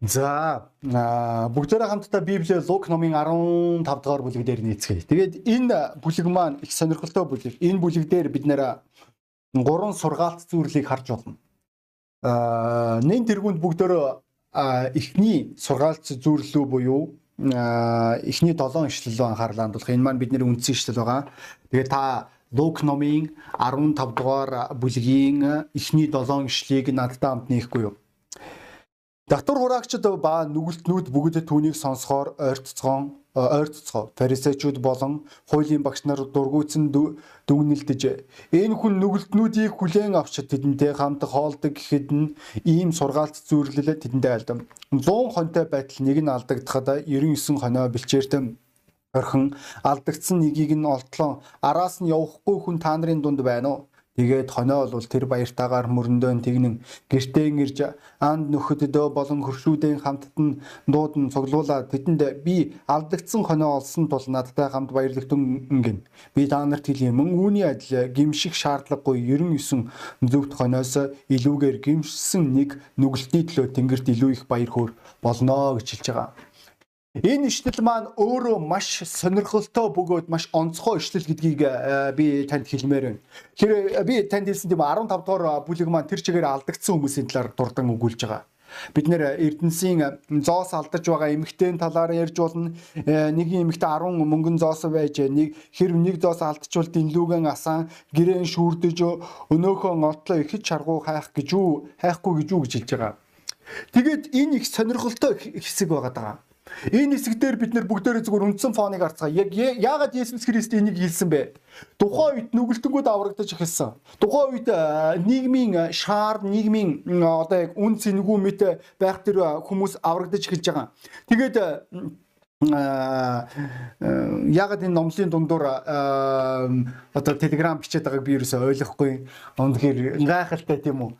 За бүгдээрээ хамтдаа Библи Лук номын 15 дугаар бүлэг дээр нийцгээе. Тэгээд энэ бүлэг маань их сонирхолтой бүлэг. Энэ бүлэг дээр бид нэр гурван сургаалт зүйлийг харж байна. Аа нэн тэргуунд бүгдөө эхний сургаалт зүйллүү буюу эхний 7 ишлэл анхаарлаа хандуулах. Энэ маань бидний үндсэн ишлэл байгаа. Тэгээд та Лук номын 15 дугаар бүлгийн эхний 7 ишлэгийг надтай хамт нээхгүй юу? Татвар хураагчид ба нүгэлтнүүд бүгд түүнийг сонсохоор ойртцгоон ойртцгоо фарисеучуд болон хуулийн багш нар дургуутсан дүгнэлдэж энэ хүн нүгэлтнүүдийг хүлээн авч тэдэнтэй хамт хоолдог гэхэд нь ийм сургаалт зүйрлэл тэдэндээ альдам 100 хонтой байтал нэг нь алдагдахад 99 хоноо бэлчээртэн. Орхин алдагдсан нэгийг нь олтлоо. Араас нь явахгүй хүн та нарын дунд байна уу Тэгээд хоноо бол тэр баяртаагаар мөрөндөө тэгнэн гэртээ ирж анд нөхөддөө болон хөршүүдийн хамтд нь дуудан цуглуулаад тэдэнд би алдагдсан хоноо олсон тул надтай хамт баярлагтун гин. Би та нарт хэлье мөн үүний адил гимших шаардлагагүй 99 зөвхт хоноос илүүгээр гимшсэн нэг нүгэлтний төлөө тэнгэрт илүү их баяр хөөр болно гэж хэлж байгаа. Энэ ишлэл маань өөрөө маш сонирхолтой бөгөөд маш онцгой ишлэл гэдгийг э, би танд хэлмээр байна. Тэгэхээр э, би танд хэлсэн тийм 15 дугаар бүлэг маань тэр чигээр алдагдсан хүмүүсийн талаар дурдан өгүүлж байгаа. Бид нэр Эрдэнсийн зоос алдаж байгаа эмэгтэйн талаар ярьж болно. Э, Нэгin эмэгтэй 10 мөнгөн зоос байж нэг хэрв нэг зоос алдчихвал дэнлүүгэн асан гэрэн шүүрдэж өнөөхөө ngoтлоо ихэд чаргуу хайх гэж үү хайхгүй гэж үү гэж хэлж байгаа. Тэгээд энэ их сонирхолтой хэсэг байгаа даа. Энэ хэсэгдэр бид нэр бүгдээрээ зүгээр үндсэн фоныг харцгаа. Яг яагаад Есүс Христ энийг хэлсэн бэ? Тухайн үед нүгэлтэнгүүд аврагдаж эхэлсэн. Тухайн үед нийгмийн шаар, нийгмийн одоо яг үн цэнгүү мэт байх тэр хүмүүс аврагдаж эхэлж байгаа. Тэгээд ягаад энэ номлын дундуур одоо телеграм бичээд байгааг би ерөөсөй ойлгохгүй. Үнэхээр гайхалтай тийм үү?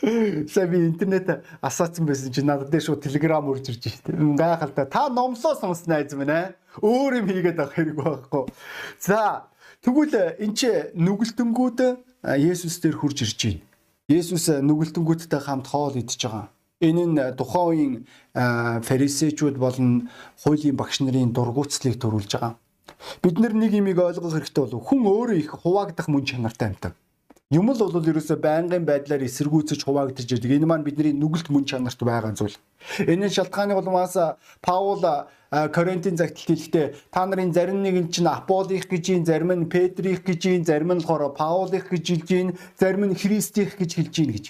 Сая би интернет асаацсан байсан чи надад дээр шууд телеграм үрж ирж штэ. Гайхалтай. Та номлоо сонс найз минь аа. Өөр юм хийгээд авах хэрэг байхгүй. За тэгвэл эн чи нүгэлтэнгүүд Есүс дээр хурж ирж байна. Есүс нүгэлтэнгүүдтэй хамт хоол идэж байгаа. Энэ нь тухайн үеийн фарисеучуд болон хуулийн багш нарын дургуутслыг төрүүлж байгаа. Бид нар нэг юмыг ойлгох хэрэгтэй болов хүн өөрөө их хуваагдах мөн чанартай амьтан. Юм л бол ерөөсөө байнгын байдлаар эсэргүүцэж хуваагдаж байдаг. Энэ маань бидний нүгэлт мөн чанарт байгаа зүйл. Энэ шалтгааны улмаас Паул Коринтын загталт хэлэхдээ та нарын зарим нэг нь чинь Аполлих гэж ийн, зарим нь Петрих гэж ийн, зарим нь болохоор Паулих гэж хэлж ийн, зарим нь Христих гэж хэлж ийн гэж.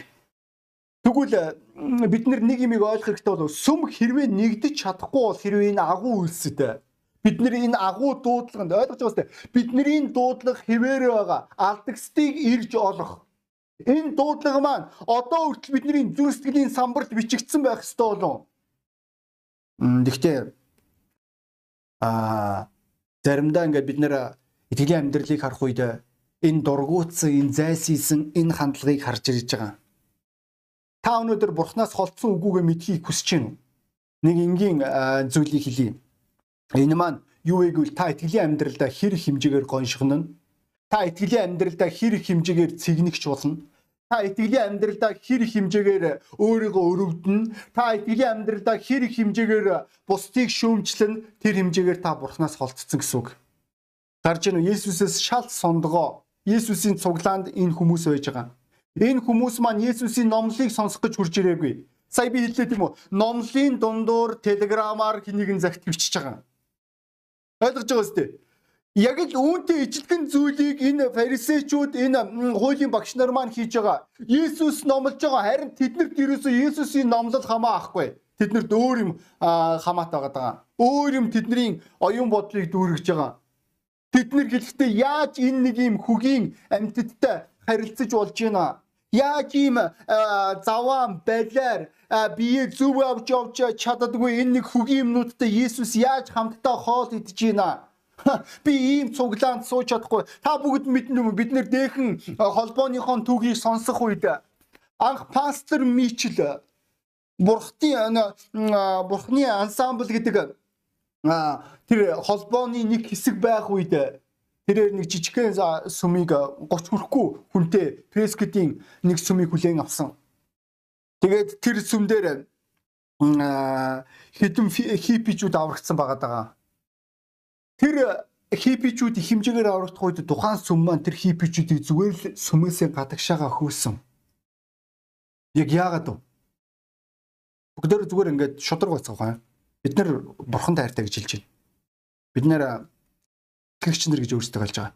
Тэгвэл бид нэг юмыг ойлгох хэрэгтэй бол сүм хэрвээ нэгдэж чадахгүй бол хэрвээ энэ агуу үйлсэд бид нар энэ агуу дуудлаганд ойлгож байгаа үстэй бидний дуудлага хэвээр байгаа. Алдагсдыг ирж олох. Энэ дуудлага маань одоо хүртэл бидний зүрх сэтгэлийн самбарт бичигдсэн байх ёстой болов. Гэхдээ а заримдаа ингээд бид нэр итгэлийн амьдралыг харах үед энэ дургуутсан, энэ зайлсхийсэн энэ хандлагыг харж ирж байгаа Та өнөөдөр бурхнаас холдсон үгүйгээ мэдхийг хүсэж байна уу? Нэг энгийн зүйлийг хэлье. Энэ маань юу вэ гэвэл та итгэлийн амьдралдаа хэр их хэмжээгээр гоншгоно нь та итгэлийн амьдралдаа хэр их хэмжээгээр цэгнэгч болно? Та итгэлийн амьдралдаа хэр их хэмжээгээр өөрийгөө өрөвдөн та итгэлийн амьдралдаа хэр их хэмжээгээр бусдыг шүүмжлэн тэр хэмжээгээр та бурхнаас холдсон гэсэн үг. Гарч ийн Есүсээс шал сондгоо. Есүсийн цуглаанд энэ хүмүүс байж байгаа Энэ хүмүүс маань Есүсийн номлыг сонсох гэж хурж ирээгүй. Сая би хэллээ тийм үү? Номлын дундуур телеграмаар хинэгэн загт бичиж байгаа. Ойлгож байгаа үстэй. Яг л үүнтэй ижилхэн зүйлийг энэ фарисеучуд энэ хуулийн багш нар маань хийж байгаа. Есүс номлож байгаа. Харин тэднэрт ерөөсөө Есүсийн номлол хамаа ахгүй. Тэднэрт өөр юм хамаатай байгаа. Өөр юм тэдний оюун бодлыг дүүргэж байгаа. Тэд нар хэлэхдээ яаж энэ нэг юм хөгийн амьтдтай харилцаж болж байна Яаж ийм заваан балиар бие зүв авч явж чаддаггүй энэ нэг хөгийн юмнуудтай Иесус яаж хамтдаа хоол идэж байна? Би ийм цуглаанд сууж чадахгүй. Та бүгд мэднэ үү? Бид нэр дээхэн холбооныхон түүхийг сонсох үед анх пастор Мичл бурхтын бурхны ансамбл гэдэг тэр холбооны нэг хэсэг байх үед Тэрээр нэг жижигхэн сүмийг 30 хүрэхгүй хүнтэй прескетийн нэг сүмийг хүлээн авсан. Тэгээд тэр сүм дээр хэдэн хипичүүд аврагдсан байгаа даа. Тэр хипичүүд их хэмжээгээр аврагдах үед тухайн сүм маань тэр хипичүүдийг зүгээр л сүмээсээ гадагшаага хөөсөн. Яг яагаад вэ? Бүгдээр зүгээр ингээд шудраг байцгаа. Бид нар бурхан тайртай гэж хэлж байна. Бид нэр нар гэж өөрсдөө хэлж байгаа.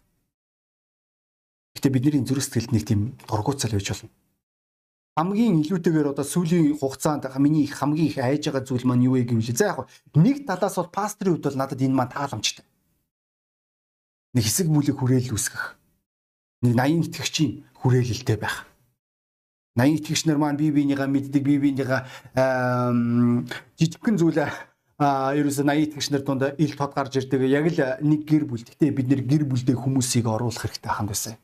Гэтэ бидний зүрх сэтгэлд нэг тийм дургуцал байж болно хамгийн илүүтэйгээр одоо сүүлийн хугацаанд миний хамгийн их айж байгаа зүйл маань юу вэ гэвэл за яг нэг талаас бол пастрын хувьд бол надад энэ маань тааламжтай. Нэг хэсэг бүлэг хүрээлэл үүсгэх. Нэг 80 итгэгчийн хүрээлэлтэй байх. 80 итгэгч нар маань бие биенийгаа мэддэг, бие биенийгаа жижигхэн зүйлээ ерөөсө 80 итгэгч нар дунд ил тод гарч ирдэг. Яг л нэг гэр бүл. Гэтэ бид нэр гэр бүлдээ хүмүүсийг оруулах хэрэгтэй ханд байсан.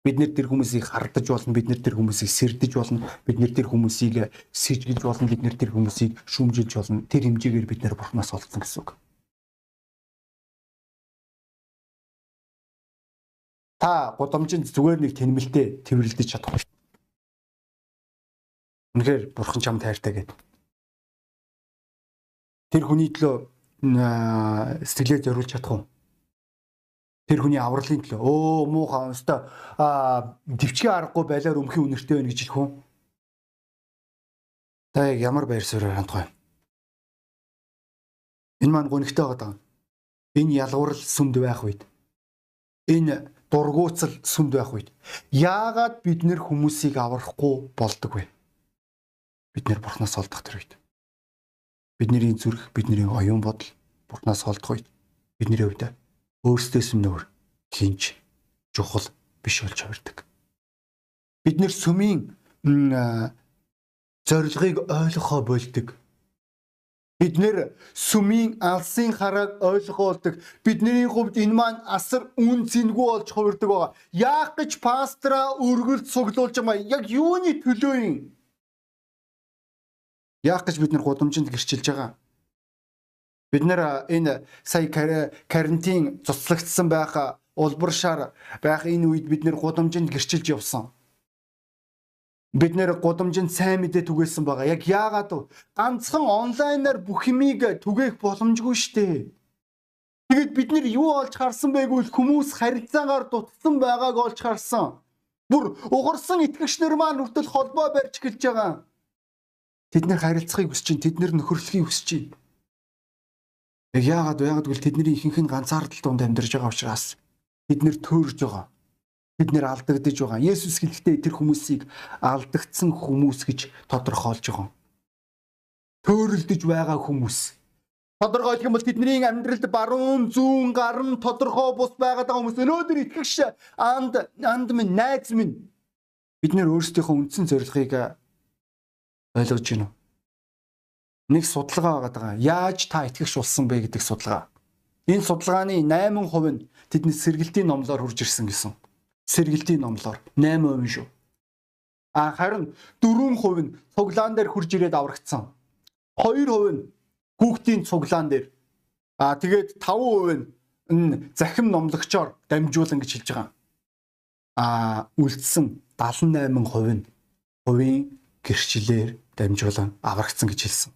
Бид нэр тэр хүмүүсийг хардаж болно, бид нэр тэр хүмүүсийг сэрдэж болно, бид нэр тэр хүмүүсийг сэжгэлж болно, бид нэр тэр хүмүүсийг шүмжилж болно. Тэр хэмжээгээр бид нэр бурхнаас олдсон гэсэн үг. Та гудамжинд зүгээр нэг тэнмэлтэй тэрвэрлдэж чадах. Үнэхээр бурхан чам тайртай гэдэг. Тэр хүний төлөө сэтгэлээ зориулж чадах уу? тэр хүний авралын төлөө өө муухай өстой а төвчгийн аргагүй байлаар өмхийн үнэртэй байна гэж хэлэх үү? Та яг ямар байр суурьаар хандах вэ? Энэ маань гонхтой байгаа. Энэ ялгуурл сүмд байх үед энэ дургуутсал сүмд байх үед яагаад бид нэр хүмүүсийг аврахгүй болдог вэ? Бид нэр бурхнаас олдох тэр үед. Бидний зүрх, бидний оюун бодол бурхнаас олдох үед бидний хувьд өөрсдөөс нөр хинж чухал биш болж хувирдаг. Бид нэр сүмийн зорилгыг ойлгохоо болдог. Бид нэр сүмийн алсын харааг ойлгохоо болдог. Бидний хувьд энэ маань асар үн цэнгүй болж хувирдаг байгаа. Яах гэж пастора өргөлд суглуулж байгаа? Яг юуны төлөө юм? Яах гэж бид нар гудамжинд гэрчилж байгаа? Бид нэр энэ сая карантин цуцлагдсан байх улбаршаар байх энэ үед бид нэр гудамжинд гэрчилж явсан. Бид нэр гудамжинд сайн мэдээ түгээсэн байгаа. Яг яагаад вэ? Ганцхан онлайнаар бүх юмыг түгээх боломжгүй штэ. Тэгэд бид нэр юу олж харсан байггүй хүмүүс харилцаагаар дутсан байгааг олж харсан. Бүр угарсан итгэгчнэр маань хүртэл холбоо барьж эхэлж байгаа. Тэд нэр харилцахыг хүсэж чинь, тэд нэр нөхөрлөхийг хүсэж чинь. Яг яагаад яагаад гэвэл тэдний ихэнх нь ганцаардал донд амьдарч байгаа учраас бид нэр төөрж байгаа. Бид нэр алдагдж байгаа. Есүс хэлэхдээ тэр хүмүүсийг алдагдсан хүмүүс гэж тодорхойлж байгаа. Төөрөлдөж байгаа хүмүүс. Тодорхойлох юм бол тэдний амьдралд баруун зүүн гарын тодорхой бус байгаад байгаа хүмүүс өнөөдөр итгэгч анд анд минь найз минь бид нэр өөрсдийнхөө үндсэн зорилгыг ойлгож уу? нэг судалгаа байгаа. Яаж та итгэгч болсон бэ гэдэг судалгаа. Энэ судалгааны 8% нь тэдний сэргэлтийн номлоор хурж ирсэн гэсэн. Сэргэлтийн номлоор 8% шүү. А харин 4% нь цуглаан дээр хурж ирээд аврагдсан. 2% нь хүүхдийн цуглаан дээр. А тэгээд 5% нь захим номлогчоор дамжуулан гэж хэлж байгаа. А үлдсэн 78% нь хувийн гэрчлэлээр дамжуулан аврагдсан гэж хэлсэн.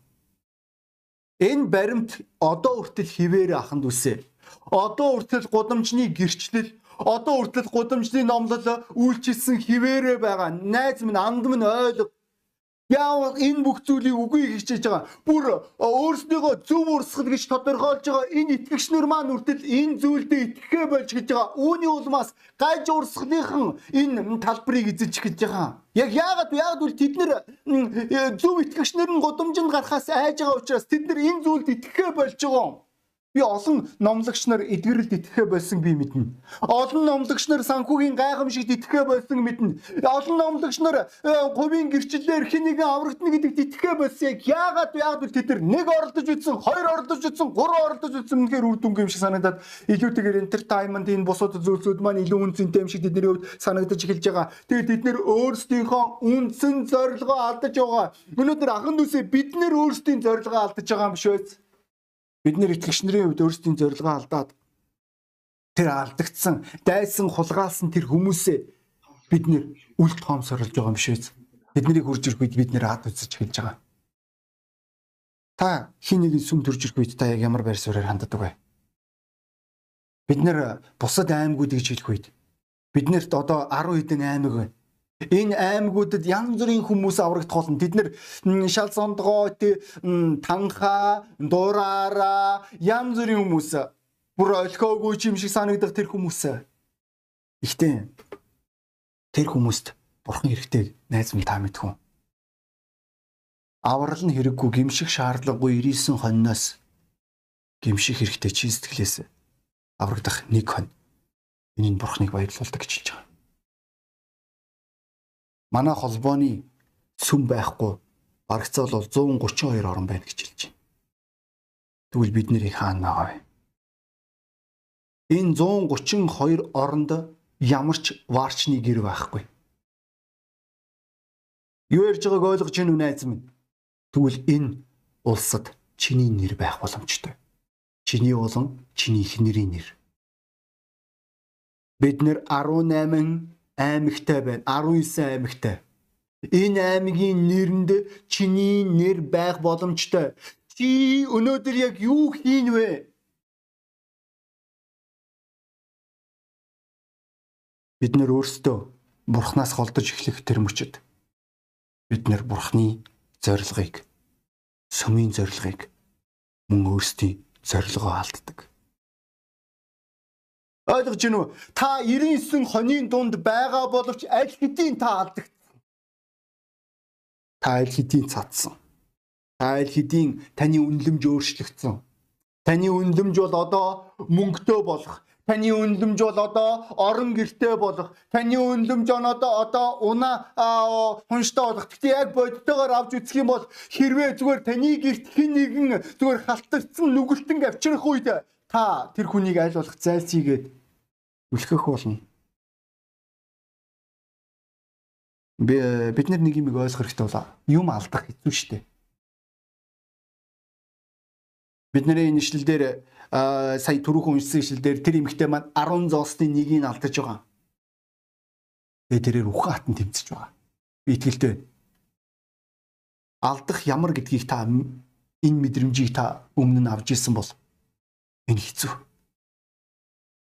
Энэ баримт одоо хүртэл хിവэрэ аханд үсэ. Одоо хүртэл гудамжны гэрчлэл одоо хүртэл гудамжны номлол үйлчилсэн хിവэрэ байгаа. Найз минь анд минь ойлго Яавал энэ бүх зүйлийг үгүй хичээж байгаа. Бүр өөрснийгөө зөв урсгал гэж тодорхойлж байгаа энэ итгэгчнэр маань үртэл энэ зүйлдээ итгэхээ болж гэж байгаа. Үүний улмаас гаж урсгалынхан энэ талбарыг эзэлж гэж байгаа. Яг яагаад яагаад үл тэд нэр зөв итгэгчнэр нь гудамжинд гарахаас айж байгаа учраас тэд нар энэ зүйлд итгэхээ болж байгаа. Би олон номлогч нар эдгэрэлд итгэхэ болсон би мэднэ. Олон номлогч нар санхүүгийн гайхамшигт итгэхэ болсон мэднэ. Олон номлогч нар говийн гэрчлэлээр хэнийг аврагдана гэдэгт итгэхэ болсон. Яагаад яагаад тэд нар нэг оролдож үтсэн, хоёр оролдож үтсэн, гурван оролдож үтсэн үнэхээр үр дүнгийн юм шиг санагдаад илүүтэйгээр entertainment энэ бусад зүйлсүүд маань илүү үнцэнтэй юм шиг тэдний хувьд санагдаж эхэлж байгаа. Тэгээд тэд нар өөрсдийнхөө үндсэн зорилгоо алдаж байгаа. Өнөөдөр ахан дүүсээ бид нар өөрсдийн зорилгоо алдаж байгаа юм биш үү? Бид нэр итгэгч нарын хувьд өөрсдийн зорилгоо алдаад тэр алдагдсан, дайсан, хулгаалсан тэр хүмүүсээ бид нэр үл тоомсорлж байгаа юм шиг. Тэднийг хурж ирэх үед бид нэр ад үзэж эхэлж байгаа. Та хин нэгэн сүм төрж ирэх үед та яг ямар байр суурьаар ханддаг вэ? Бид нэр бусад аймагуд гэж хэлэх үед биднэрт одоо 10 хэдэн аймаг байна. Энэ аймагуудад янз бүрийн хүмүүс аврагдах болно. Бид нэр шал сондгоо, танха, дураараа янз бүрийн хүмүүс бүр олхоогүй юм шиг санагдах тэр хүмүүс. Ихтэй тэр хүмүүст бурхан хэрэгтэй найз минь та мэдхүн аврал нь хэрэггүй гимших шаардлагагүй 99 хонноос гимших хэрэгтэй чин сэтгэлээс аврагдах нэг хон. Энийг бурхныг баярлуулдаг гэж хэлж байгаа. Манай холбооны сүм байхгүй барагцаал бол 132 орн байна гэж хэлж байна. Тэгвэл бид нэрийг хаана байгаа вэ? Энэ 132 оронд ямар ч варчны гэр байхгүй. Юу ярьж байгааг ойлгож байна уу найз минь? Тэгвэл энэ улсад чиний нэр байх боломжтой. Чиний болон чиний их нэрийн нэр. Бид нэр 18 аймагтай байна. 19 аймагтай. Энэ аймгийн нэрэнд чиний нэр байх боломжтой. Чи өнөөдөр яг юу хийн вэ? Бид нэр өөрсдөө бурхнаас холдож эхлэх тэр мөчөд бид нэр бурхны зорилгыг сүмийн зорилгыг мөн өөрсдийн зорилгоо алддаг. Ойлгож уу? Та 99 хонийн дунд байгаа боловч аль хэдийн та алдагдсан. Та аль хэдийн цадсан. Та аль хэдийн таны үнэлэмж өөрчлөгдсөн. Таны үнэлэмж бол одоо мөнгөтэй болох Таны үнлэмж бол одоо орон гэртэй болох. Таны үнлэмж одоо одоо унаа хунштай болох. Гэхдээ яг бодтойгоор авч үзэх юм бол хэрвээ зүгээр таны гэрт хэн нэгэн зүгээр халтарсан нүгэлтэн авчрах үед та тэр хүнийг аль болох зайлсхийгээд үлхэх болно. бид нар нэг юм ойлгох хэрэгтэй болоо. Юм алдах хэцүү шттэ. Бидний энэ ишлэл дээр сая түрүүхэн уншсан ишлэл дээр тэр эмэгтэй маань 10 зоосны нэгийг алдаж байгаа. Тэгээ тэрээр ухаан хатан тэмцэж байгаа. Би итгэлтэй. Алдах ямар гэдгийг та энэ мэдрэмжийг та өмнө нь авч ирсэн бол энэ хэцүү.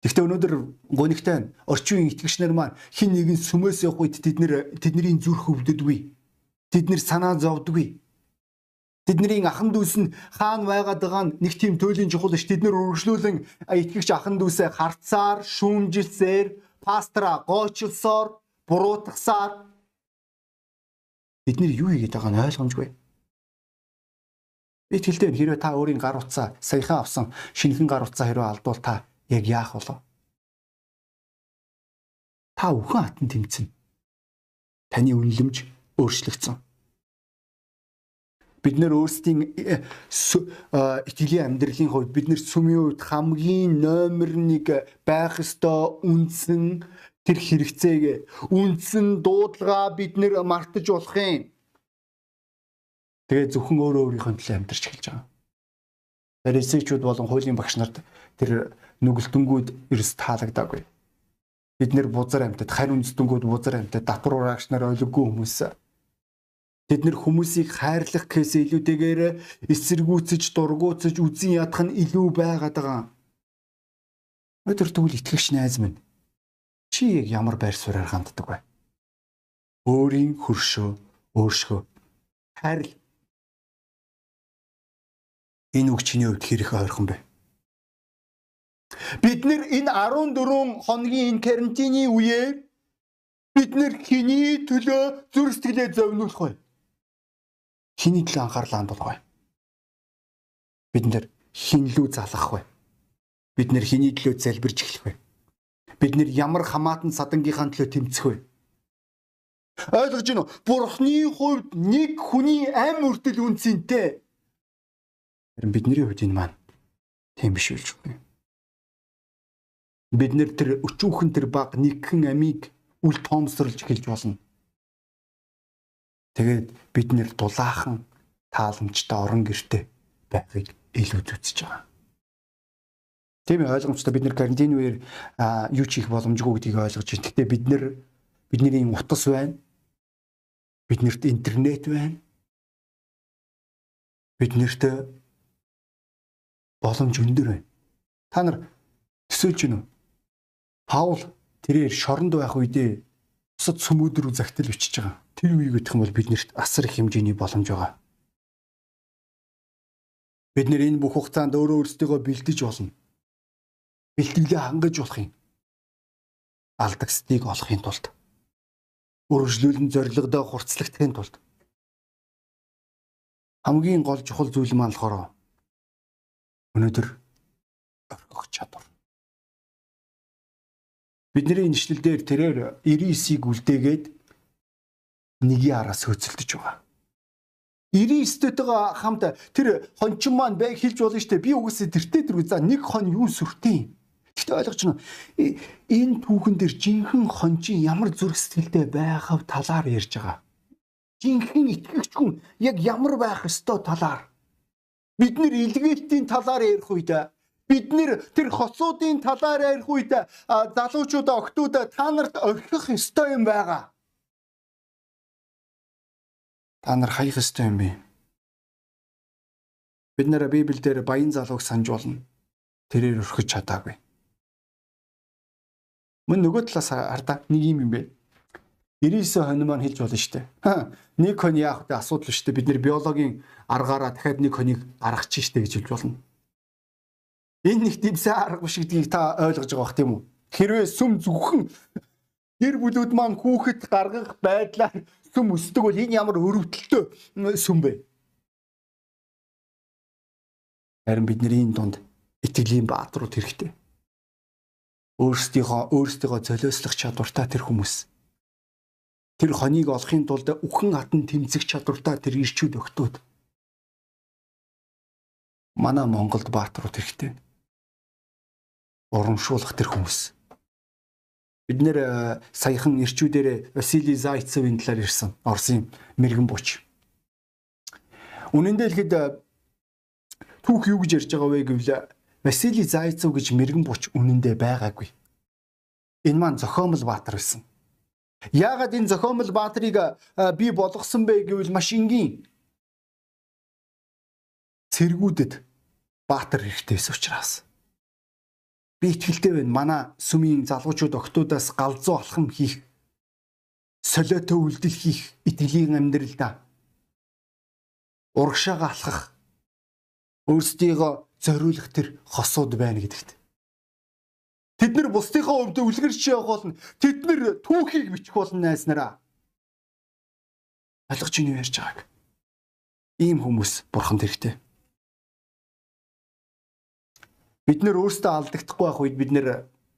Гэхдээ өнөөдөр гонигтай орчин үеийн итгэгчнэр маань хин нэгэн сүмөөс явах үед тэд нэр тэдний зүрх өвдөдгүй. Тэд нэр санаа зовдгүй Тэдний ахан дүүс нь хаана байгаад байгаа нэг тийм туйлын чухал ш тэд нэр үргэлжлүүлэн итгэгч ахан дүүсээ харцаар, шүүмжилсээр, пастора гоочлсоор, буруутгасаар бид нэр юу хийгээд байгааг нь ойлгомжгүй. Би тэлдээ хэрвээ та өөрийн гар утсаа саяхан авсан шинэхэн гар утсаа хэрвээ алдвал та яг яах вэ? Та үхэн хатан тэмцэн. Таны үнэлэмж өөрчлөгдсөн бид нэр өөрсдийн э, итгэлийн амьдралын хувьд бид нэр сүмийн хувьд хамгийн номер 1 байх ёстой үндсэн тэр хэрэгцээг үндсэн дуудлага бид нэр мартаж болох юм. Тэгээ зөвхөн өөрөө өөрийнхөө төлөө амьдарч эхэлж байгаа. Фарисеучуд болон хуулийн багш нарт тэр нүгэлтэнгүүд ерөөс таалагдаагүй. Бид нэр бузар амьтад харин үндэстэнгүүд бузар амьтад датвар ураагч нар ойлгогүй хүмүүс Тэд нэр хүмүүсийг хайрлах гэхээс илүүтэйгээр эсэргүүцэж, дургуутсаж үзэн ядах нь илүү байгаад байгаа. Өдөр тэгвэл итгэгч найз минь чи яг ямар байр суурьаар ханддаг вэ? Өөрийн хөршөө, өөршгөө хайрл. Энэ үг чиний хувьд хэрэг ойрхон бэ? Бид нэр энэ 14 хоногийн энэ карантины үеэр бид нэр хэний төлөө зүрх сэтгэлээ зовнуулах вэ? Хиний төлөө анхаарлаа хандуулах вэ? Бид нэр хинлүү залах вэ? Бид нэр хиний төлөө залбирч эхлэх вэ? Бид нэр ямар хамаатан садангийнхаа төлөө тэмцэх вэ? Ойлгож уу? Бурхны хувьд нэг хүний ам үртэл үнцэнтэй. Харин бидний хувьд энэ маань тийм биш үлж байна. Бид нэр тэр өчүүхэн тэр баг нэгхэн амийг үл тоомсорлж эхэлж болно. Тэгээд бид нэр дулаахан тааламжтай орон гэрте байхыг илүү зүтсэж байгаа. Тийм ойлгомжтой бид нэр карантин үеэр юу хийх боломжгүй гэдгийг ойлгож байна. Гэхдээ бид нэр бидний утас байна. Биднэрт интернет байна. бид нэрт боломж өндөр байна. Та нар төсөөлж гинөө. Паул тэрээр шоронд байх үедээ бусад сүмүүд рүү загтал бичиж байгаа. Тэр үеийг гэх юм бол биднэрт асар их хэмжээний боломж байгаа. Бид нэр энэ бүх хугацаанд өөрөө өөрсдийгөө бэлдэж болно. Бэлтгэлээ хангаж болох юм. Алдагсдыг олохын тулд өргөжлүүлэн зоригтой хурцлагтахын тулд хамгийн гол чухал зүйл маань болохоор өнөөдөр орхих чадвар. Бидний нэшлэл дээр тэрээр 99-ийг үлдээгээд нэгийн араас хөөцөлдөж байгаа. 99-тэйгээ хамт тэр хончин маань бай хэлж болно шүү дээ. Би угсаа тэртээ дэргүй за нэг хон юу сүртэй. Гэхдээ ойлгож байна. Энэ түүхэн дээр жинхэнэ хончин ямар зүрх сэтгэлтэй байхав талаар ярьж байгаа. Жинхэнэ итгэгч хүн яг ямар байх ёстой талаар бид нэр илгээлтийн талаар ярих үед бид нэр тэр хоцуудын талаар ярих үед залуучуудаа октоудаа та нарт орхих ёстой юм байгаа. Та нар хаях ёстой юм бэ? Бид нэр Библиэлд баян залууг санаж болно. Тэрээр өрхөж чадаагүй. Мөн нөгөө талаас хардаа нэг юм юм бэ. 99 хонь маань хэлж болно шүү дээ. Нэг хонь яах вэ асуудал шүү дээ. Бид нэр биологийн аргаараа дахиад нэг хоньыг гаргах чинь шүү дээ гэж хэлж болно. Энэ нэг дэмсээ арга биш гэдгийг та ойлгож байгаа бах тийм үү? Хэрвээ сүм зүгхэн гэр бүлүүд маань хүүхэд гаргах байдлаар сүм өсдөг бол энэ ямар өрөвдөлтөө сүм бэ? Харин бидний энэ дунд итгэлийн бааtruуд хэрэгтэй өөрсдийнхөө өөрсдийгөө золиослох чадвартай тэр хүмүүс. Тэр хоныг олохын тулд үхэн хатан тэмцэх чадвартай тэр ирчүүд өгтөөд. Манай Монголд бааtruуд хэрэгтэй. Урамшуулах тэр хүмүүс. Бид нэр э, саяхан ирчүүдээр Василий Зайцевын талаар ирсэн. Оросын мэрэгэн буч. Үнэн дээр хэлэхэд э, түүх юу гэж ярьж байгаа вэ гэвэл Василий Зайцев гэж мэрэгэн буч үнэндээ байгаагүй. Энэ маань зохиомл баатар байсан. Яагаад энэ зохиомл баатарыг би болгосон бэ гэвэл маш энгийн цэргүүдэд баатар хэрэгтэйс учраас. Би итгэлтэй байна. Манай сүмийн залуучууд октоудаас галзуу алхам хийх солиотой үйлдэл хийх итгэлийн амьдралдаа урагшаага алхах өөрсдийгөө зориулах тэр хосууд байна гэдэгт. Тэд нар бусдынхаа өвдө үлгэрч явах болно. Тэд нар түүхийг бичих болно найснараа. Ойлгож ийн ярьж байгааг. Ийм хүмүүс бурханд хэрэгтэй. Бид нэр өөрсдөө алдагдахгүй байх үед бид нэр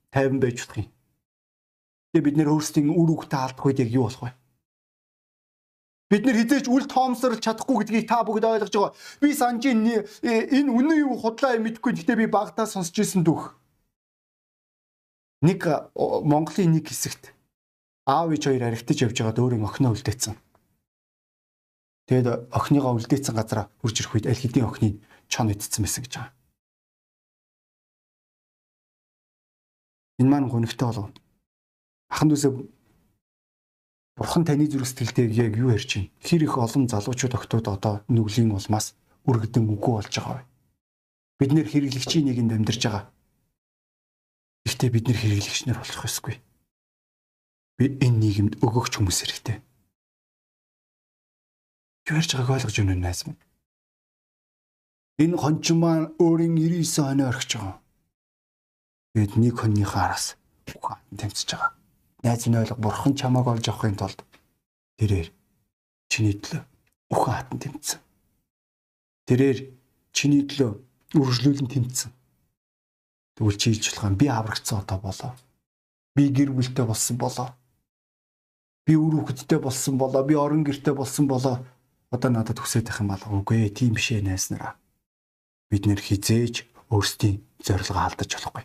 тайван байж болох юм. Тэгээ бид нэр өөрсдийн үр үгтэй алдах үед яг юу болох вэ? Бид нэр хизээч үл тоомсорлж чадахгүй гэдгийг та бүгд ойлгож байгаа. Би санаж энэ энэ үнэн юу худлаа мэдэхгүй. Гэхдээ би багтаа сонсч ирсэн дүүх. Нэг Монголын нэг хэсэгт аав ээж хоёр аригтаж явж байгаад өөрийн охиноо үлдээсэн. Тэгэд охиныгоо үлдээсэн газараа хурж ирэх үед аль хэдийн охины чон идсэн байсан гэж байгаа. Энэ маань гонигтой болов. Ахан дүүсээ Бурхан таны зүрх сэтгэлтэй яг юу ярьж байна? Хэр их олон залуучууд октод одоо нүглийн улмаас үргэлдэн үгүй болж байгаа вэ? Бид нэр хэрэглэгчийн нэгэнд амьдарч байгаа. Гэхдээ бид нэр хэрэглэгч нар болох ёсгүй. Би энэ нийгэмд өгөгч хүмүүс хэрэгтэй. Юу ярьж байгааг ойлгож уу найз минь? Энэ хончин маань өөрийн 99 хоноо орхиж байгаа. Бид нэг хоньныхаа араас ухаан тэмцэж байгаа найз нь ойлго бурхан чамааг олж авахын тулд тэрээр чиний төлөө үхэн хатан тэмцсэн. Тэрээр чиний төлөө үргэлжлүүлэн тэмцсэн. Тэгвэл чи илж болох юм би аврагцсан одоо болоо. Би гэр бүлтэй болсон болоо. Би үр хөвгттэй болсон болоо. Би орон гэртэй болсон болоо. Одоо надад хүсэж байх юм бол үгүй ээ тийм бишээ найснараа. Бид нэр хизээж өөрсдийн зорилгоо алдаж болохгүй.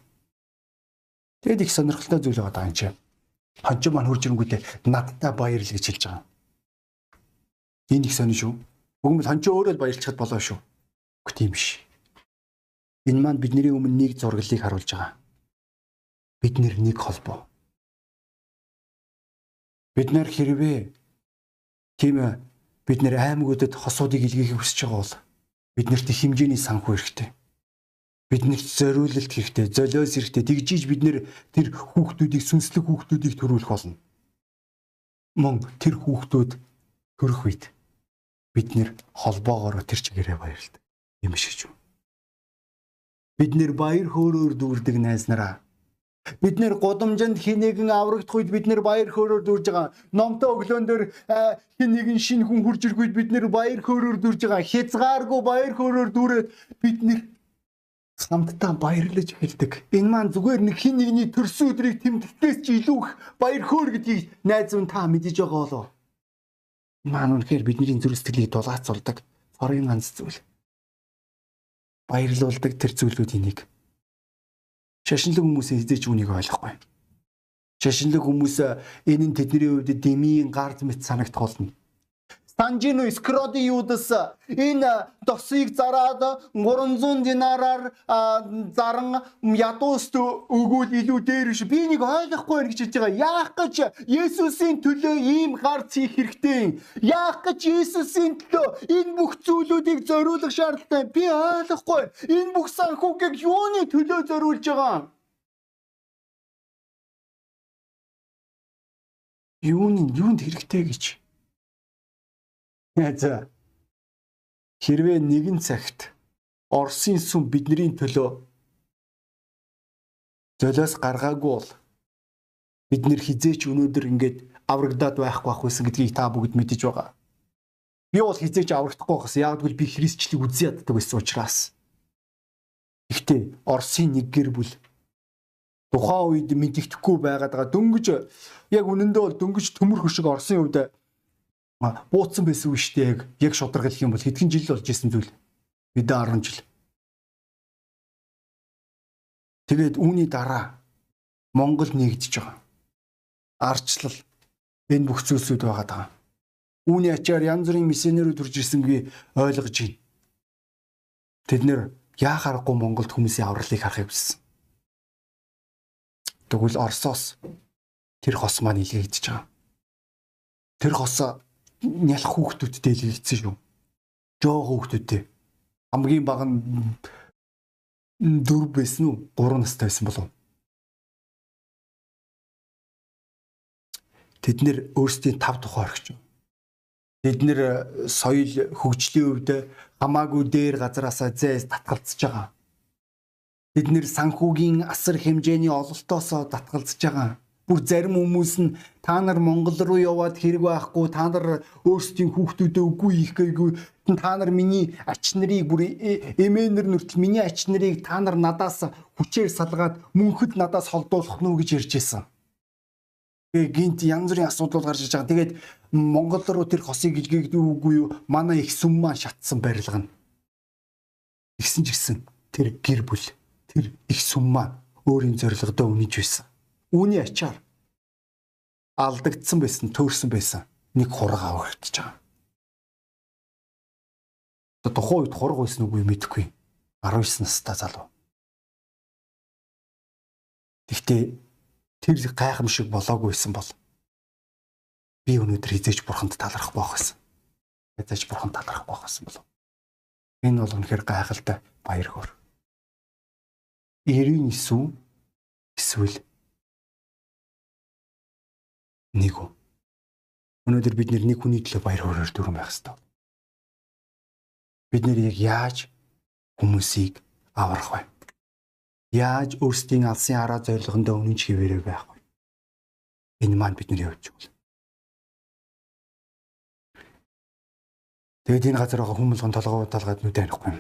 Тэгэд их сонирхолтой зүйл байгаа юм чинь хонжоо маань хурж ирэнгүүтээ надтай баярл гэж хэлж байгаа. Энэ их сони шүү. Бүгд хонжоо өөрөө л баярлцахад болоо шүү. Үгүй тийм биш. Энэ маань бидний өмнө нэг зураглалыг харуулж байгаа. Бид нэг холбоо. Бид нэр хэрвээ тийм бид нэр аймагуудад хосуудыг илгээх хүсэж байгаа бол Биднэрт их хэмжээний санхүү хэрэгтэй. Биднэрт зориулалт хэрэгтэй, золиос хэрэгтэй. Тэгжиж бид нэр тэр хүүхдүүдийг сүнслэг хүүхдүүдийг төрүүлэх болно. Мөн тэр хүүхдүүд төрөх үед бид нэр холбоогоор тэр чигээрээ баярлалаа. Юм шиг юм. Бид нэр баяр хөөрөөр дүүрдэг найз нараа Бид нэр гудамжинд хин нэгэн аврагдах үед бид нэр баяр хөөрөөр дүүрж байгаа. Номтой өглөөн дээр хин нэгэн шинэ хүн хурж ирэх үед бид нэр баяр хөөрөөр дүүрж байгаа. Хязгааргүй баяр хөөрөөр дүүрээд бид нэр хамтдаа баярлаж хэлдэг. Энэ маань зүгээр нэг хин нэгний төрсөн өдрийг тэмдэглээс ч илүү их баяр хөөр гэдгийг найз минь та мэдэж байгаа болов. Маань үнэхээр бидний зүрх сэтгэлийг дулаацуулдаг. Форын ганц зүйл. Баярлуулдаг тэр зүйлүүдийн нэг шашинлаг хүмүүс хизээч үнийг ойлгохгүй. Шашинлаг хүмүүс энэ нь тэдний хувьд дэмийн гард мэт санагдах болно. Санжино Скроди юудас энэ досыг зараад 300 динараар заран ядууст өгвөл илүү дээр биш. Би нэг ойлгохгүй байна гэж хэлж байгаа. Яах гэж Есүсийн төлөө ийм гарц хийх хэрэгтэй? Яах гэж Есүсийн төлөө энэ бүх зүйлүүдийг зориулах шаардлагатай? Би ойлгохгүй. Энэ бүх санхүүгийг юуны төлөө зориулж байгаа? Юуны юунд хэрэгтэй гэж За. Хэрвээ нэгэн цагт Оросын сүм бидний төлөө золиос гаргаагүй бол бид нэр хизээч өнөөдөр ингээд аврагдаад байхгүй ах байсан гэдгийг та бүгд мэдэж байгаа. Би бол хизээч аврагдахгүй бас яг гэвэл би христчлийг үзий яддаг байсан учраас. Гэхдээ Оросын нэг гэр бүл тухайн үед мэддэхгүй байгаад байгаа. Дөнгөж яг үнэндээ бол дөнгөж төмөр хөшиг Оросын хувьд бууцсан байсан шүү дээ. Яг яг шударга хэлэх юм бол хэдхэн жил болж исэн зүйл. Мэдээ 10 жил. Тэгээд үүний дараа Монгол нэгдэж байгаа. Арчлал энэ бүх зүйлсүүд байгаа даа. Үүний ачаар янз бүрийн миссионерүүд төрж ирсэнгүй ойлгож байна. Тэд нэр яахааргүй Монголд хүмүүсийн авралыг харахыг хүссэн. Тэгвэл Оросоос тэр хос маань илгээгдэж байгаа. Тэр хос нялх хүүхдүүдтэй л хэлсэн шүү. Жоо хүүхдүүдтэй. Хамгийн бага нь 4 байсан уу? 3 настай байсан болов. Тэд нэр өөрсдийн тав тухай орхиж. Тэд нэр соёл хөгжлийн хувьд хамаагүй дээр газараасаа зээс татгалзаж байгаа. Бид нэр санхүүгийн асар хэмжээний ололтоосоо татгалзаж байгаа бүр зарим хүмүүс нь та нар Монгол руу яваад хэрэг байхгүй та нар өөрсдийн хүүхдүүдээ үгүй хийх гээгүй та нар миний ач нарыг бүр эмээнэр нүртэл миний ач нарыг та нар надаас хүчээр салгаад мөнхөд надаас холдуулах нь гэж ярьж байсан. Тэгээ гинт янз бүрийн асуудал гарч иж байгаа. Тэгээд Монгол руу тэр хосыг ижгээгдүү үгүй юу? Манай их сүм маань шатсан барилга нь. Игсэн ч гэсэн тэр гэр бүл тэр их сүм маань өөрийн зорилгодоо үнэж байсан Үүний ачаар алдагдсан байсан, төөрсөн байсан нэг хураг аврагдчихж байгаа. Тухайн үед хураг байсан үгүй мэдэхгүй. 19 настай залуу. Гэхдээ тэр гайхамшиг болоогүй байсан бол би өнөөдөр хизээч бурханд талархах байх байсан. Хизээч бурханд талархах байх байсан болов. Энэ бол үнэхээр гайхалтай баяр хөөр. 99 эсвэл нэг үү. Өнөөдөр бид нэг хүний төлөө баяр хөөрөөр дүрэн байх хэрэгтэй. Бид нэр яг яаж хүмүүсийг аврах вэ? Яаж өөрсдийн алсын хараа зорилгондоо үнэнч хിവэрэ байх вэ? Энэ маань бидний хувьд чухал. Тэгээд энэ газар байгаа хүн болгон толгой удаалгаад нүдэ анихгүй юм.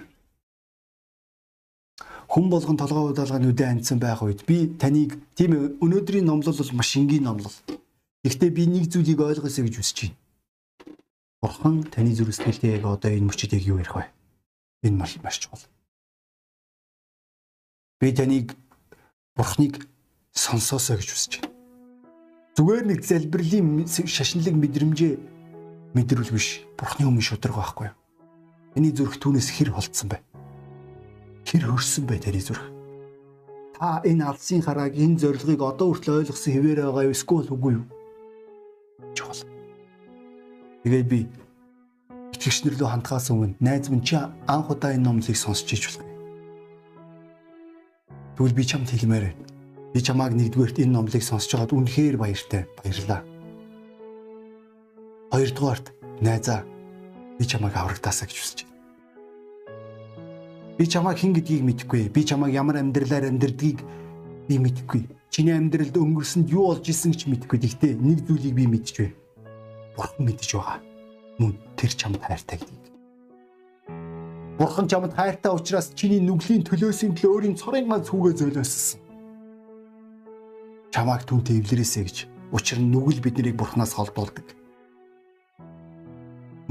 Хүн болгон толгой удаалгаад нүдэ анцсан байх үед би таныг тийм өнөөдрийн номлол бол маш энгийн номлол. Гэхдээ би нэг зүйлийг ойлгосоо гэж хүсэж байна. Бурхан таны зүрх сэтгэлдээ яг одоо энэ мөчөд яг юу ярих вэ? Энэ маш маш чухал. Би таныг Бурханыг сонсоосоо гэж хүсэж байна. Зүгээр нэг залбирлын шашинлаг мэдрэмжээ мэдрүүл биш. Бурханы өмнө шударга байхгүй юу? Таны зүрх түүнээс хэр холдсон бэ? Хэр хөрсөн бэ таны зүрх? Та энэ алсын харааг энэ зорилгыг одоо хүртэл ойлгосон хэвээр байгаа юу? Эсвэл үгүй юу? Чухал. Тэгээд би итгэгчнэр лөө хандхаас өмнө найз минь чи анх удаа энэ номлыг сонсч иж болох. Тэгвэл би чамд хэлмээр байна. Би чамааг нэгдүгээрт энэ номлыг сонсож байгаад үнэхээр баяртай. Баярлаа. Хоёрдугаарт найзаа би чамааг аврагдаасаа гэж хүсэж байна. Би чамааг хэн гэдгийг мэдэхгүй. Би чамааг ямар амьдралаар амьдрдгийг би мэдэхгүй. Чиний амьдралд өнгөрсөнд юу болж исэн ч мэдэхгүй. Гэхдээ нэг зүйлийг би мэдэж байна. Бурхан мэдэж байгаа. Мөн тэр чамд хайртай гэдгийг. Бурхан чамд хайртай учраас чиний нүглийн төлөөсийн төлөө өөрийн цорын ганц хүүгээ зөөлөөссөн. Чамааг түнтэй эвлэрээсэ гэж. Учир нь нүгэл биднийг Бурханаас холдуулдаг.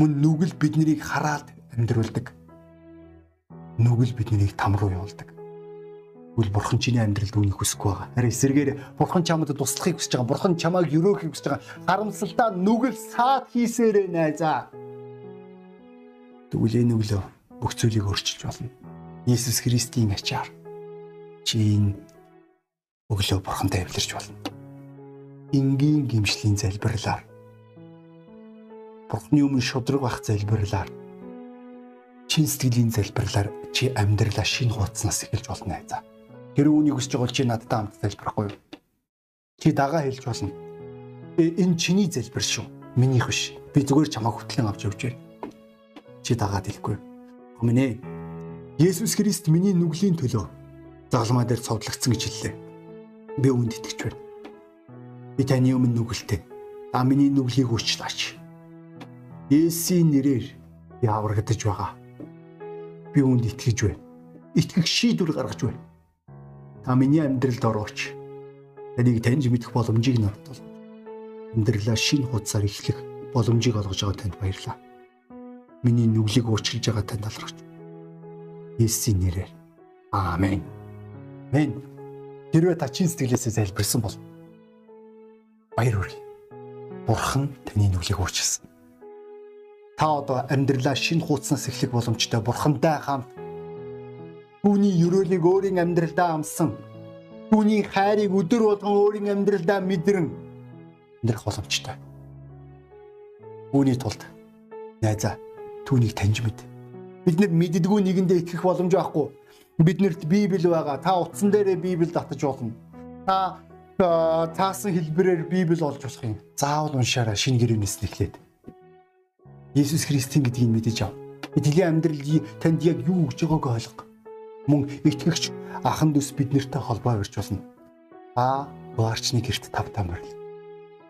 Мөн нүгэл биднийг хараад амьдруулдаг нүгэл биднийг там руу явуулдаг. Үл бурхан чиний амьдралд үнийг хүсэхгүй байгаа. Харин эсэргээр бурхан чамд туслахыг хүсэж байгаа. Бурхан чамайг өрөөхийг хүсэж байгаа. Харамсалтай нүгэл саад хийсээрээ найзаа. Тэгвэл энэ нүглөө бүх зүйлийг өөрчилж болно. Иесус Христийн ачаар чи энэ өглөө бурхантай эвлэрч болно. Энгийн гимшлийн залбирлаар Бурхны өмнө шудраг бах залбирлаар чин сэтгэлийн залбирлаар чи амьдралаа шинэ хуудаснаас эхэлж болно айзаа. Тэр үүнийг хүсэж байгаа бол чи надтай хамт залбирахгүй юу? Чи дагаа хэлж болно. Энэ чиний залбир шүү. Минийх биш. Би зүгээр чамайг хөтлөн авч явж байна. Чи дагаад хэлэхгүй. Өмнө Есүс Христ миний нүглийн төлөө загалмаа дээр цовдлогдсон гэж хэллээ. Би үүнд итгэж байна. Би таны өмнө нүгэлтэй. Та миний нүглийг уучлаач. Есүсийн нэрээр би аврагдаж байгаа би үүнд итгэж байна. Итгэх шийдвэр гаргаж байна. Та миний амьдралд орооч. Таныг таньж мэдэх боломжийг надад бол. Амьдралаа шинэ хуудасаар эхлэх боломжийг олгож байгаа танд баярлалаа. Миний нүглийг уучлж байгаа танд талархаж. Есүсийн нэрээр. Аамен. Мен хэрвээ та чин сэтгэлээсээ залбирсан бол баяр хүргэе. Бурхан таны нүглийг уучлсан та одоо амьдралаа шинэ хуудаснаас эхлэх боломжтой бурхантай хамт түүний өрөөлийг өөрийн амьдралдаа амсан түүний хайрыг өдөр болгон өөрийн амьдралдаа мэдрэн амьдрах боломжтой. Үүний тулд найзаа түүнийг таньж мэд. Бид нар мэддэггүй нэгэндээ итгэх боломж байхгүй. Биднэрт Библи байгаа. Та утсан дээрээ Библи татаж болно. Та таасан хэлбэрээр Библи олж болох юм. Заавал уншаараа шинэ гэрээс нэхлээд Есүс Христийн гэдгийг мэдэж ав. Итгэлийн амьдрал танд яг юу өгч байгааг ойлго. Мөн итгэгч ахан дүүс биднэртэй холбоо барьж болно. Та дуарчны герт тавтаа морил.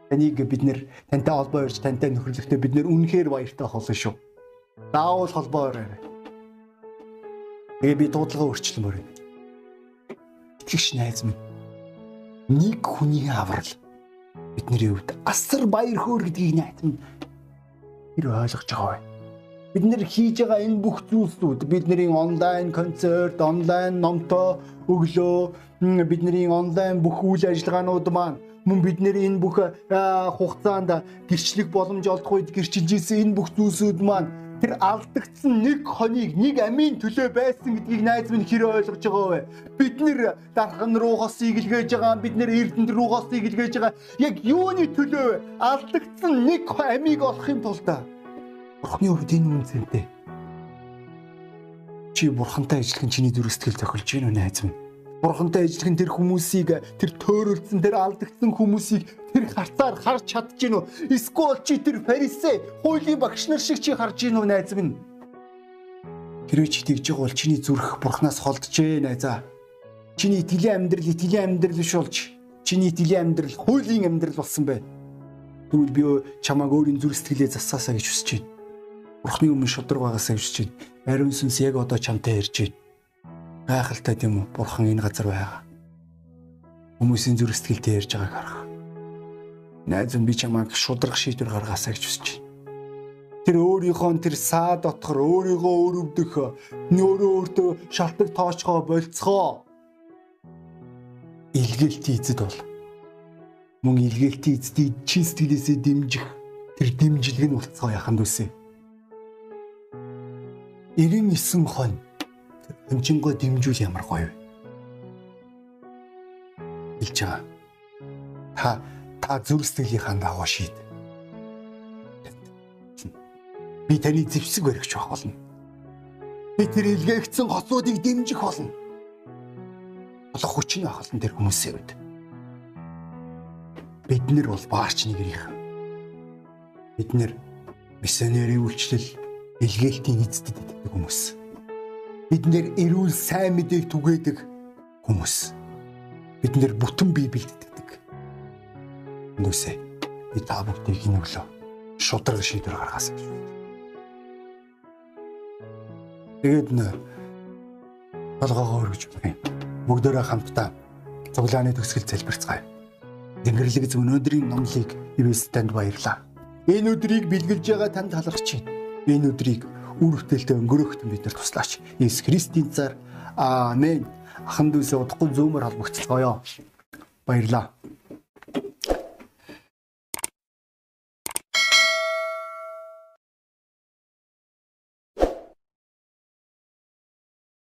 Таныг бид нэр тантай холбоо барьж тантай нөхөрлөхдөө бид нэр үнэхээр баяртай болно шүү. Заавал холбоо бариарай. Тэгээ би дуудлага өөрчлөмөр юм. Итгэгч найз минь нэг хүний аврал бидний хувьд асар баяр хөөр гэдгийг найз минь тэр ойлгож байгаа бай. Бид нэр хийж байгаа энэ бүх зүйлсүүд бидний онлайн концерт, онлайн номтой өглөө бидний онлайн бүх үйл ажиллагаанууд маань мөн бид нэр энэ бүх хугацаанд гэрчлэх боломж олдох үед гэрчилж исэн энэ бүх зүйлсүүд маань тэр алдагдсан нэг хоног нэг амийн төлөө байсан гэдгийг найз минь хэрэг ойлгож байгаа вэ? Бид нэр дархан руугаас игэлгээж байгаа, бид нэр эрдэнэ руугаас игэлгээж байгаа. Яг юуны төлөө вэ? Алдагдсан нэг амийг олох юм тулд Бурхны хувьд энэ үнцэнтэй. Чи бурхантай ажиллах нь чиний зүрх сэтгэл зохилж гин найз минь? Бурхантай ажиллах нь тэр хүмүүсийг тэр төөрөлдсөн тэр алдагдсан хүмүүсийг тэр харцаар харж чадж гин үү? Эсвэл чи тэр фарисей хуулийн багш нар шиг чи харж гин үү найз минь? Хэрвээ чи тэгж байгаа бол чиний зүрх бурхнаас холдожээ найзаа. Чиний итгэлийн амьдрал итгэлийн амьдрал биш болж чиний итгэлийн амьдрал хуулийн амьдрал болсон байна. Тэгвэл би чамааг өөрийн зүрх сэтгэлээ засаасаа гэж хүсэж байна. Бурхны өмнө шудраг байгаасаа хүсэж байна. Ариун сүнс яг одоо чамтай ярьж байна гайхалтай тийм үү? Бурхан энэ газар байгаа. Хүмүүсийн зүрх сэтгэлтэй ярьж байгааг харах. Найз нь би чамайг шудрах шийдвэр гаргаасаа гэж хүсэж байна. Тэр өөрийнхөө тэр саа дотгор өөрийгөө өрөвдөх, нөөрөө өөртөө шалтгаан тоочгоо болцгоо. Илгээлтийн эзэд бол мөн илгээлтийн эзэдийг чин сэтгэлээсээ дэмжих тэр дэмжлэг нь болцгоо яханд үсэ. 99 хонь хэмжингөө дэмжүүл ямар гоё вэ? Хэлж байгаа. Та та зүрх сэтгэлийнхаа дагуу шийд. Би таны зэвсэг баригч байх болно. Би тэр илгээгдсэн хоцуудыг дэмжих болно. Болох хүч нь болно тэр хүмүүсийн үед. Бид нар бол баарч нэгрийнх. Бид нар миссионерийн үйлчлэл илгээлтийн эздэд итгэдэг хүмүүс. Бид нэр эрүүл сайн мэдээг түгээдэг хүмүүс. Бид нэр бүтэн Библиэд итгэдэг. Нүсэ би та бүгдийг энэ өглөө шудраг шийдвэр гаргасан гэж. Тэгээд нэ толгоогоо өргөж байна. Бүгдөө хамтдаа цуглааны төгсгөл залбирцгаая. Тэнгэрлэг зөв өнөөдрийн номлыг ивэс танд баярлаа. Энэ өдрийг бэлгэлж байгаа танд талархаж байна. Энэ өдрийг үр бүтээлтэй өнгөрөөхт бид нар туслаач. Иесус Христийн цаар аамен. Ахан дүүсээ удахгүй зөөмөр холбогцолгоё. Баярлаа.